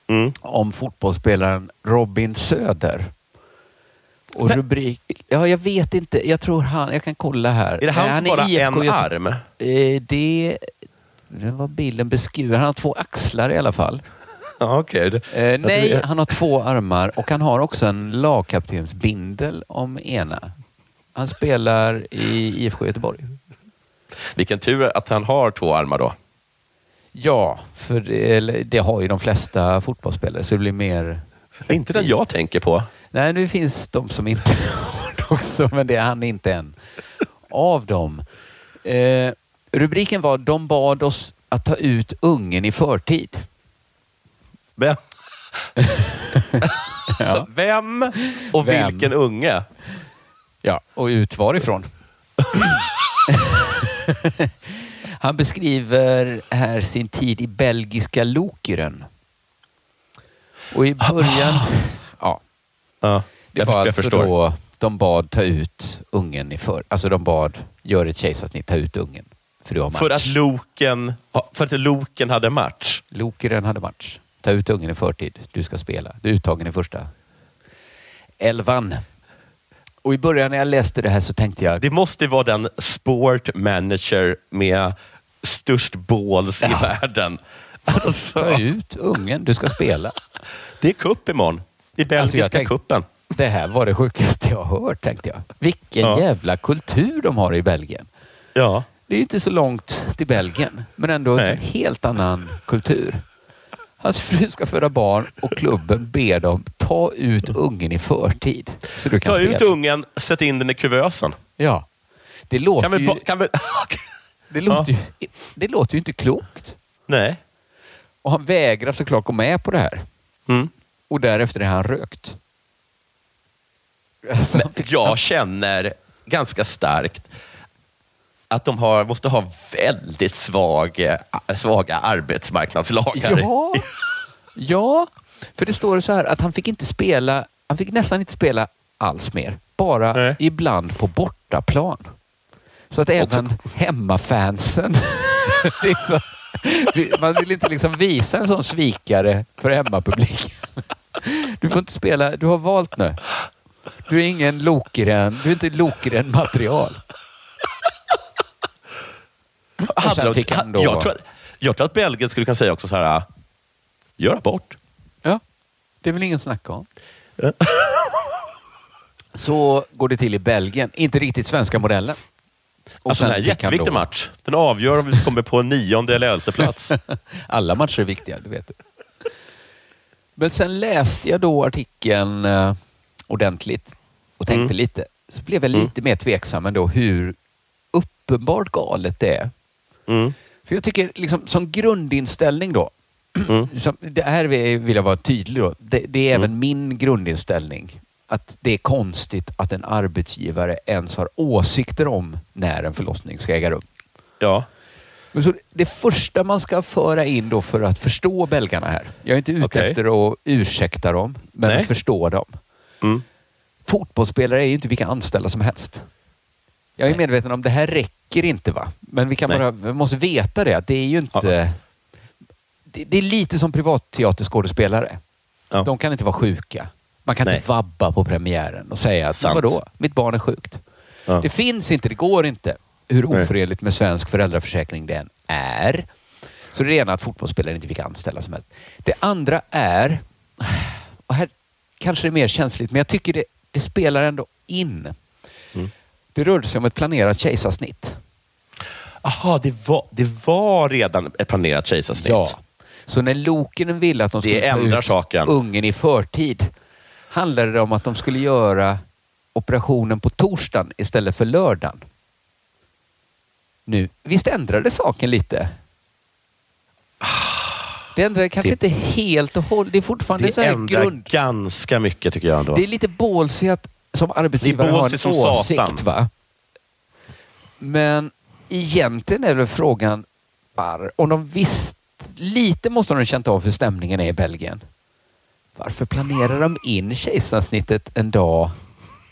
Mm. om fotbollsspelaren Robin Söder. Och rubrik... Ja, jag vet inte. Jag tror han... Jag kan kolla här. Är det han Nej, som är bara IFK en arm? Eh, det... Det var bilden beskriven. Han har två axlar i alla fall. Det- Eh, nej, han har två armar och han har också en lagkaptensbindel om ena. Han spelar i IFK Göteborg. Vilken tur att han har två armar då. Ja, för det, det har ju de flesta fotbollsspelare så det blir mer... Inte den jag tänker på. Nej, det finns de som inte har det också, men det är han inte en av dem. Eh, rubriken var De bad oss att ta ut ungen i förtid. Vem? Ja. Vem och Vem? vilken unge? Ja, och ut varifrån. Han beskriver här sin tid i belgiska Lokeren. Och i början... Ja, Ja, det jag, var jag alltså förstår. då de bad ta ut ungen i för... Alltså de bad, gör ett kejsarsnitt, ta ut ungen. För match. För att Loken, för att Loken hade match. Lokeren hade match. Ta ut ungen i förtid. Du ska spela. Du är uttagen i första elvan. Och i början när jag läste det här så tänkte jag... Det måste vara den sport manager med störst balls i världen. Alltså, Ta ut ungen, du ska spela. det är cup imorgon. I Alltså, belgiska tänkte- kuppen. Det här var det sjukaste jag har hört, tänkte jag. Vilken Ja. jävla kultur de har i Belgien. Ja. Det är inte så långt till Belgien, men ändå en helt annan kultur. Hans fru ska föda barn och klubben ber dem ta ut ungen i förtid. Så du kan Ta spela. ut ungen, sätt in den i kuvösen. Ja. Det låter, Kan vi, ju, kan vi, det, låter ju, det låter ju inte klokt. nej. Och han vägrar såklart gå med på det här. Mm. Och därefter är han rökt. Alltså, han fick- Jag känner ganska starkt att de har, måste ha väldigt svag, eh, svaga arbetsmarknadslagar. Ja, ja, för det står så här att han fick inte spela, han fick nästan inte spela alls mer. Bara Nej. ibland på bortaplan. Så att även hemmafansen... det är så, man vill inte liksom visa en sån svikare för hemmapubliken. Du får inte spela, du har valt nu. Du är ingen Lokeren, du är inte Lokeren material. Och sen fick han då... jag, tror, jag tror att Belgien skulle kunna säga också så här, gör abort. Ja, det är väl ingen snacka om. Så går det till i Belgien. Inte riktigt svenska modellen. Och Alltså, det här är en jätteviktig då- match. Den avgör om vi kommer på en nionde eller elfte plats. Alla matcher är viktiga, du vet. Men sen läste jag då artikeln eh, ordentligt och tänkte Mm. lite. Så blev jag lite mer tveksam ändå hur uppenbart galet det är. Mm. För jag tycker liksom som grundinställning då. Som, det här vill jag vara tydlig då. Det, det är även min grundinställning. Att det är konstigt att en arbetsgivare ens har åsikter om när en förlossning ska äga rum. Ja. Men så det första man ska föra in då för att förstå belgarna här. Jag är inte ute Okej. efter att ursäkta dem, men Nej. att förstå dem. Mm. Fotbollsspelare är ju inte vilka anställda som helst. Jag är medveten om det här räcker inte va? Men vi kan Nej. bara, vi måste veta det. Det är ju inte... Det, det är lite som privatteaterskådespelare. Ja. De kan inte vara sjuka. Man kan Nej. inte vabba på premiären och säga att vadå, mitt barn är sjukt. Ja. Det finns inte, det går inte. Hur oförenligt med svensk föräldraförsäkring den är. Så det ena är att fotbollsspelare inte vilka anställda som helst. Det andra är, och här kanske det är mer känsligt, men jag tycker det, det spelar ändå in. Det rörde sig om ett planerat kejsarsnitt. Aha, det var, det var redan ett planerat kejsarsnitt. Ja. Så när Lokenen ville att de Det skulle ta ändrar ut saken. ungen i förtid handlade det om att de skulle göra operationen på torsdagen istället för lördagen. Nu, visst ändrade saken lite? Det ändrade kanske Det- inte helt och hållet. Det är fortfarande så Det här ändrar grund... ganska mycket tycker jag ändå. Det är lite ballsy att som arbetsgivare Det är ha en som åsikt. satan. Va? Men egentligen är väl frågan, var, om de visst, lite måste de ha känt av hur stämningen är i Belgien. Varför planerar de in kejsarsnittet en dag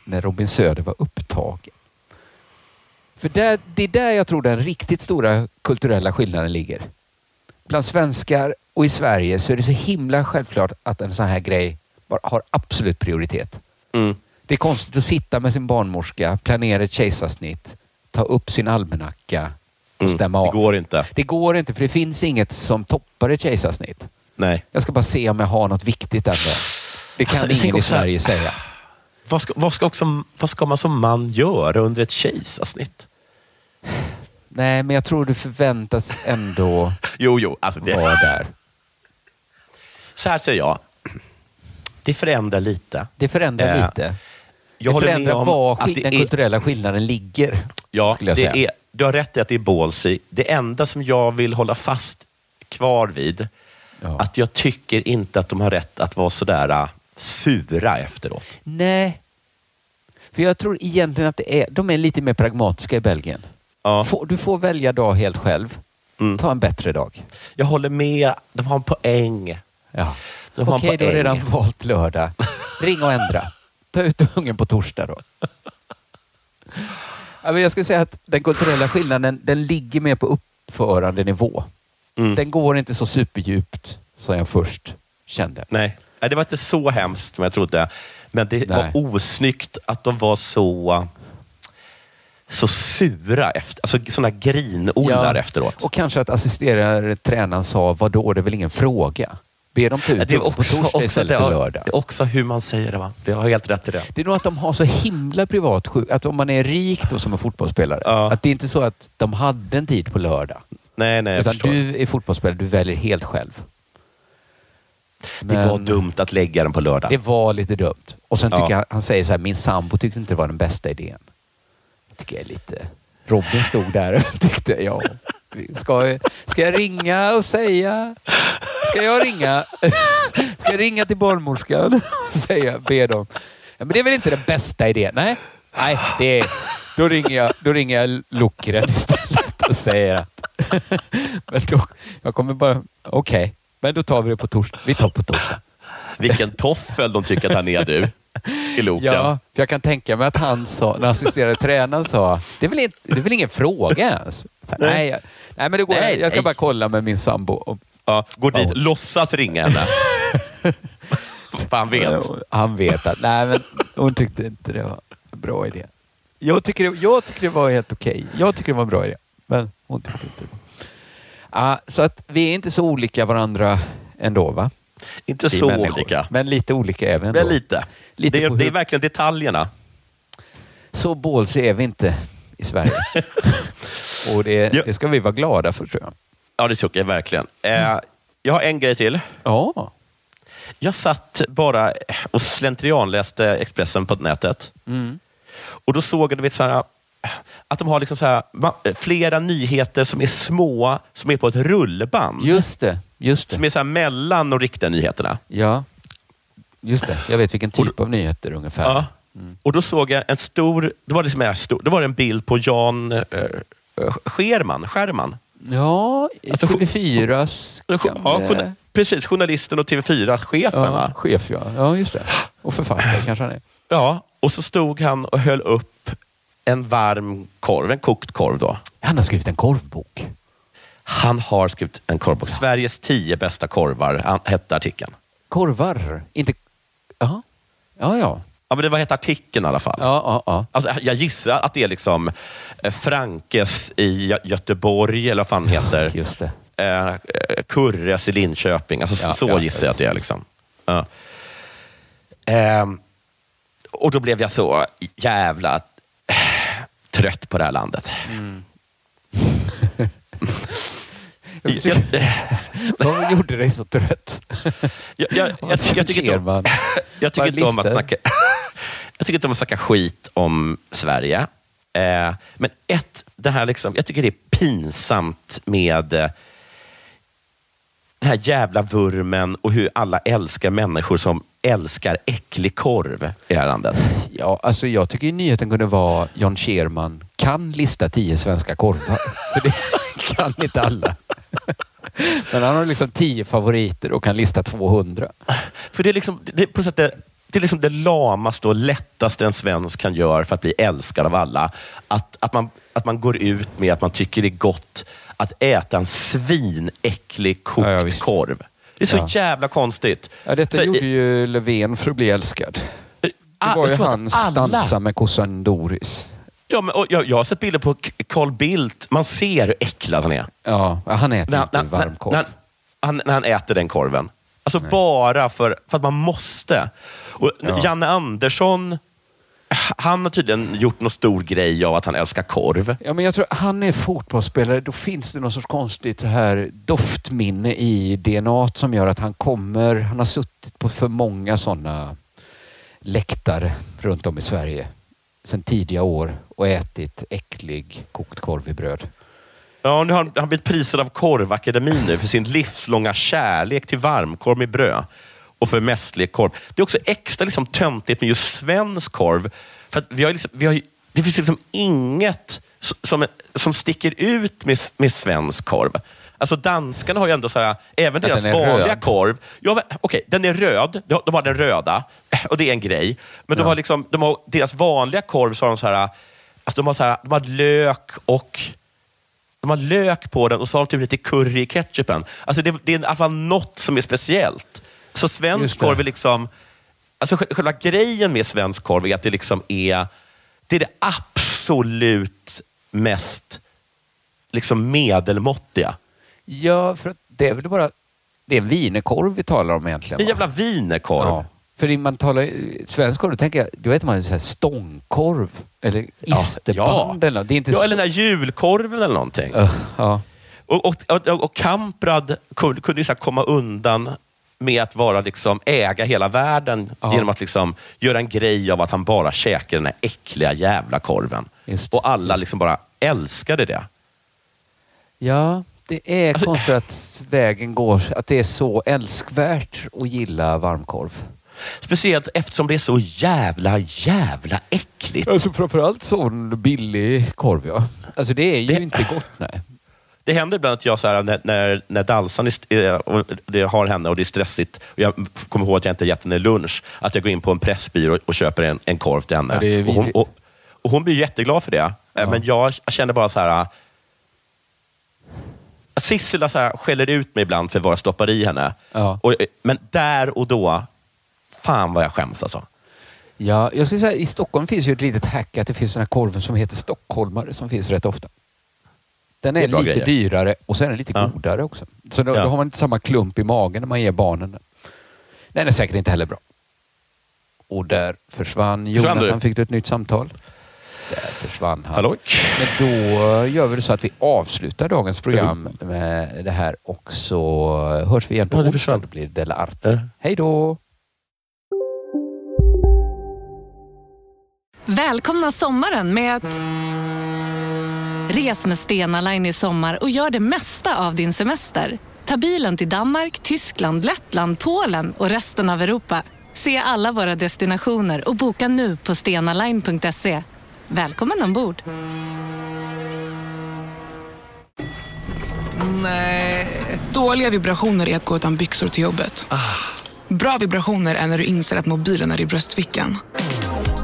när Robin Söder var upptagen? För där, det är där jag tror den riktigt stora kulturella skillnaden ligger. Bland svenskar och i Sverige så är det så himla självklart att en sån här grej har absolut prioritet. Mm. Det är konstigt att sitta med sin barnmorska, planera ett kejsarsnitt, ta upp sin almanacka och Mm, stämma det av. går inte. Det går inte för det finns inget som toppar ett kejsarsnitt. Nej. Jag ska bara se om jag har något viktigt ändå. Det kan Alltså, ingen i Sverige säga. Vad ska, vad, ska också, vad ska man som man göra under ett kejsarsnitt? Nej, men jag tror du förväntas ändå Jo, jo. Alltså det, vara där. Så här säger jag. Det förändrar lite. Det förändrar Eh, lite. Jag håller med om var att den är- kulturella skillnaden ligger. Ja, det är, du har rätt i att det är ballsy. Det enda som jag vill hålla fast kvar vid, att jag tycker inte att de har rätt att vara sådär äh, sura efteråt. Nej. För jag tror egentligen att det är, de är lite mer pragmatiska i Belgien. Får, du får välja dag helt själv. Mm. Ta en bättre dag. Jag håller med. De har en poäng. Ja. De har en Okej, du har redan valt lördag. Ring och ändra. Ta ut ungen på torsdag då. Ja, jag skulle säga att den kulturella skillnaden den ligger mer på uppförandenivå. Mm. Den går inte så superdjupt som jag först kände. Nej. Nej, det var inte så hemskt som jag trodde. Men det Nej. var osnyggt att de var så, så sura, efter, alltså sådana grinollar efteråt. Och kanske att assisterande tränaren sa, vadå, det är väl ingen fråga? Be dem ta ut Det är ungen på också, torsdag också, istället det, för är lördag. också hur man säger det. Va? Det har helt rätt i det. Det är nog att de har så himla privat sjuk- att om man är rik då som en fotbollsspelare, att det är inte så att de hade en tid på lördag. Nej, nej, jag Utan du är fotbollsspelare, du väljer helt själv. Det Men- var dumt att lägga den på lördag. Det var lite dumt. Och sen Ja. tycker jag, han säger så här, min sambo tyckte inte det var den bästa idén. Jag tycker jag är lite... Robin stod där och tyckte, ja, ska, ska jag ringa och säga? Ska jag ringa? Ska jag ringa till barnmorskan och säga, be dem? Ja, men det är väl inte den bästa idén? Nej, nej det är, då, ringer jag, då ringer jag Lokren istället och säger att men då, jag kommer bara, okej, men då tar vi det på torsdag. Vi tar på torsdag. Vilken toffel de tycker att han är du. I loken. Ja, för jag kan tänka mig att han sa, när assisterande tränaren sa, det är väl, inte, det är väl ingen fråga ens? Här, Nej. nej, jag, nej, men det går, Nej, jag kan nej. bara kolla med min sambo. Och, Ja, går dit, låtsas ringa henne. För han vet. Han vet att, nej men hon tyckte inte det var en bra idé. Jag tycker det, jag tycker det var helt okej. Jag tycker det var en bra idé. Men hon tyckte inte det. Ah, så att vi är inte så olika varandra ändå va? Inte Vi så människor. olika. Men lite olika ändå. Men lite. Lite det, är, det är verkligen detaljerna. Så bålsig är vi inte i Sverige. Och det, det ska vi vara glada för tror jag. Ja, det tycker jag verkligen. Eh, jag har en grej till. Ja. Jag satt bara och slentrianläste Expressen på nätet. Mm. Och då såg jag du vet, så här, att de har liksom så här, flera nyheter som är små, som är på ett rullband. Just det. Just det. Som är så här mellan de riktiga nyheterna. Ja, just det. Jag vet vilken typ av nyheter ungefär. Ja. Och då såg jag en stor, det var, liksom en stor, det var en bild på Jan eh, eh, Scherman. Scherman. Ja, Alltså, TV4s Ja, gamle... precis, journalisten och TV4-chefen. ja, chef ja. Ja, just det. Och författare kanske han är. Ja, och så stod han och höll upp en varm korv, en kokt korv då. Han har skrivit en korvbok. Han har skrivit en korvbok. Sveriges tio bästa korvar, hette artikeln. Korvar? Inte... Jaha. Ja, ja. Ja, men det var hette artikeln i alla fall. Ja, ja, ja. Alltså, jag gissar att det är liksom eh, Frankes i Gö- Göteborg, eller vad fan heter. Just det. Eh, eh, Kurres i Linköping. Alltså, Ja, så ja, gissar jag att det är. Liksom. Ja. Ehm, och då blev jag så jävla eh, trött på det här landet. Mm. Jag- Vad gjorde dig så trött? Jag, jag, jag, jag, tycker inte om, jag tycker inte om att snacka, jag tycker inte om att snacka skit om Sverige. Eh, men ett, det här liksom, jag tycker det är pinsamt med eh, den här jävla vurmen och hur alla älskar människor som älskar äcklig korv i det här landet. Ja, alltså jag tycker nyheten kunde vara John Scherman kan lista tio svenska korvar. För det kan inte alla. Men han har liksom tio favoriter och kan lista 200. För det är liksom, det, är på sätt det, det är liksom det lamaste och lättaste en svensk kan göra för att bli älskad av alla. Att, att, man, att man går ut med att man tycker det är gott att äta en svinäcklig kokt korv. Det är så Ja. jävla konstigt. Ja, detta Så- gjorde ju Löfven för att bli älskad. Det Ah, var ju hans alla- dansa med kossan Doris. Ja, men, jag, jag har sett bilder på Carl Bildt. Man ser hur äcklad han är. Ja, han äter När, inte när, varmkorv. när, han, när han äter den korven. Alltså bara för, för att man måste. Och Ja. Janne Andersson, han har tydligen gjort någon stor grej av att han älskar korv. Ja, men jag tror han är fotbollsspelare. Då finns det någon sorts konstigt så här doftminne i DNA som gör att han kommer... Han har suttit på för många sådana läktare runt om i Sverige sedan tidiga år och ätit äcklig kokt korv i bröd. Ja, nu har han, han blivit prisad av Korvakademin nu för sin livslånga kärlek till varmkorv med bröd och för mästerlig korv. Det är också extra liksom töntigt med just svensk korv. För vi har liksom, vi har, det finns liksom inget som, som sticker ut med, med svensk korv. Alltså danskarna har ju ändå så här, även Att deras vanliga röd. korv. Ja, okej, den är röd. De, de har den röda och det är en grej. Men de Ja. har liksom, de har, deras vanliga korv så har de så här, alltså de har, så här, de har lök och de har lök på den och så har de typ lite curry i ketchupen. Alltså det, det är i alla fall något som är speciellt. Så svensk korv är liksom... Alltså sj- själva grejen med svensk korv är att det liksom är det, är det absolut mest liksom medelmåttiga. Ja, för att det är väl bara... Det är en wienerkorv vi talar om egentligen. En jävla wienerkorv. Ja. För när man talar svensk korv, då tänker jag, då äter man så här stångkorv eller isterband eller något. Det är inte ja, så... eller den här julkorven eller någonting. Öh, ja. Och, och, och, och Kamprad kunde, kunde ju så komma undan med att vara liksom äga hela världen Ja. genom att liksom göra en grej av att han bara käkar den här äckliga jävla korven. och alla liksom bara älskade det. ja, det är Alltså- konstigt att vägen går, att det är så älskvärt att gilla varmkorv. Speciellt eftersom det är så jävla, jävla äckligt. Alltså framförallt sån billig korv ja. Alltså det är ju inte gott nej. Det händer ibland att jag, så här, när, när, när Dalsan är, eh, och det har henne och det är stressigt, och jag kommer ihåg att jag inte gett henne lunch, att jag går in på en pressbyrå och köper en, en korv till henne. Ja, och, hon, och, och hon blir jätteglad för det. Eh, Men jag känner bara så här... Sissela så här, skäller ut mig ibland för vad jag stoppar i henne. Ja. Och, eh, men där och då, fan vad jag skäms alltså. Ja, jag skulle säga i Stockholm finns ju ett litet hack att det finns den här korven som heter stockholmare som finns rätt ofta. Den är, är lite grejer. dyrare och så är den lite Ja. godare också. Så då, Ja. då har man inte samma klump i magen när man ger barnen den. Den är säkert inte heller bra. Och där försvann Försvann Jonathan. du? Fick du ett nytt samtal? Där försvann han. Hallå? Men då gör vi det så att vi avslutar dagens program med det här och så hörs vi igen på Ja, onsdag. försvann. Då blir det Della Arte. Hej då! Välkomna sommaren med att... Res med Stena Line i sommar och gör det mesta av din semester. Ta bilen till Danmark, Tyskland, Lettland, Polen och resten av Europa. Se alla våra destinationer och boka nu på stenaline.se. Välkommen ombord! Nej. Dåliga vibrationer är att gå utan byxor till jobbet. Bra vibrationer är när du inser att mobilen är i bröstfickan.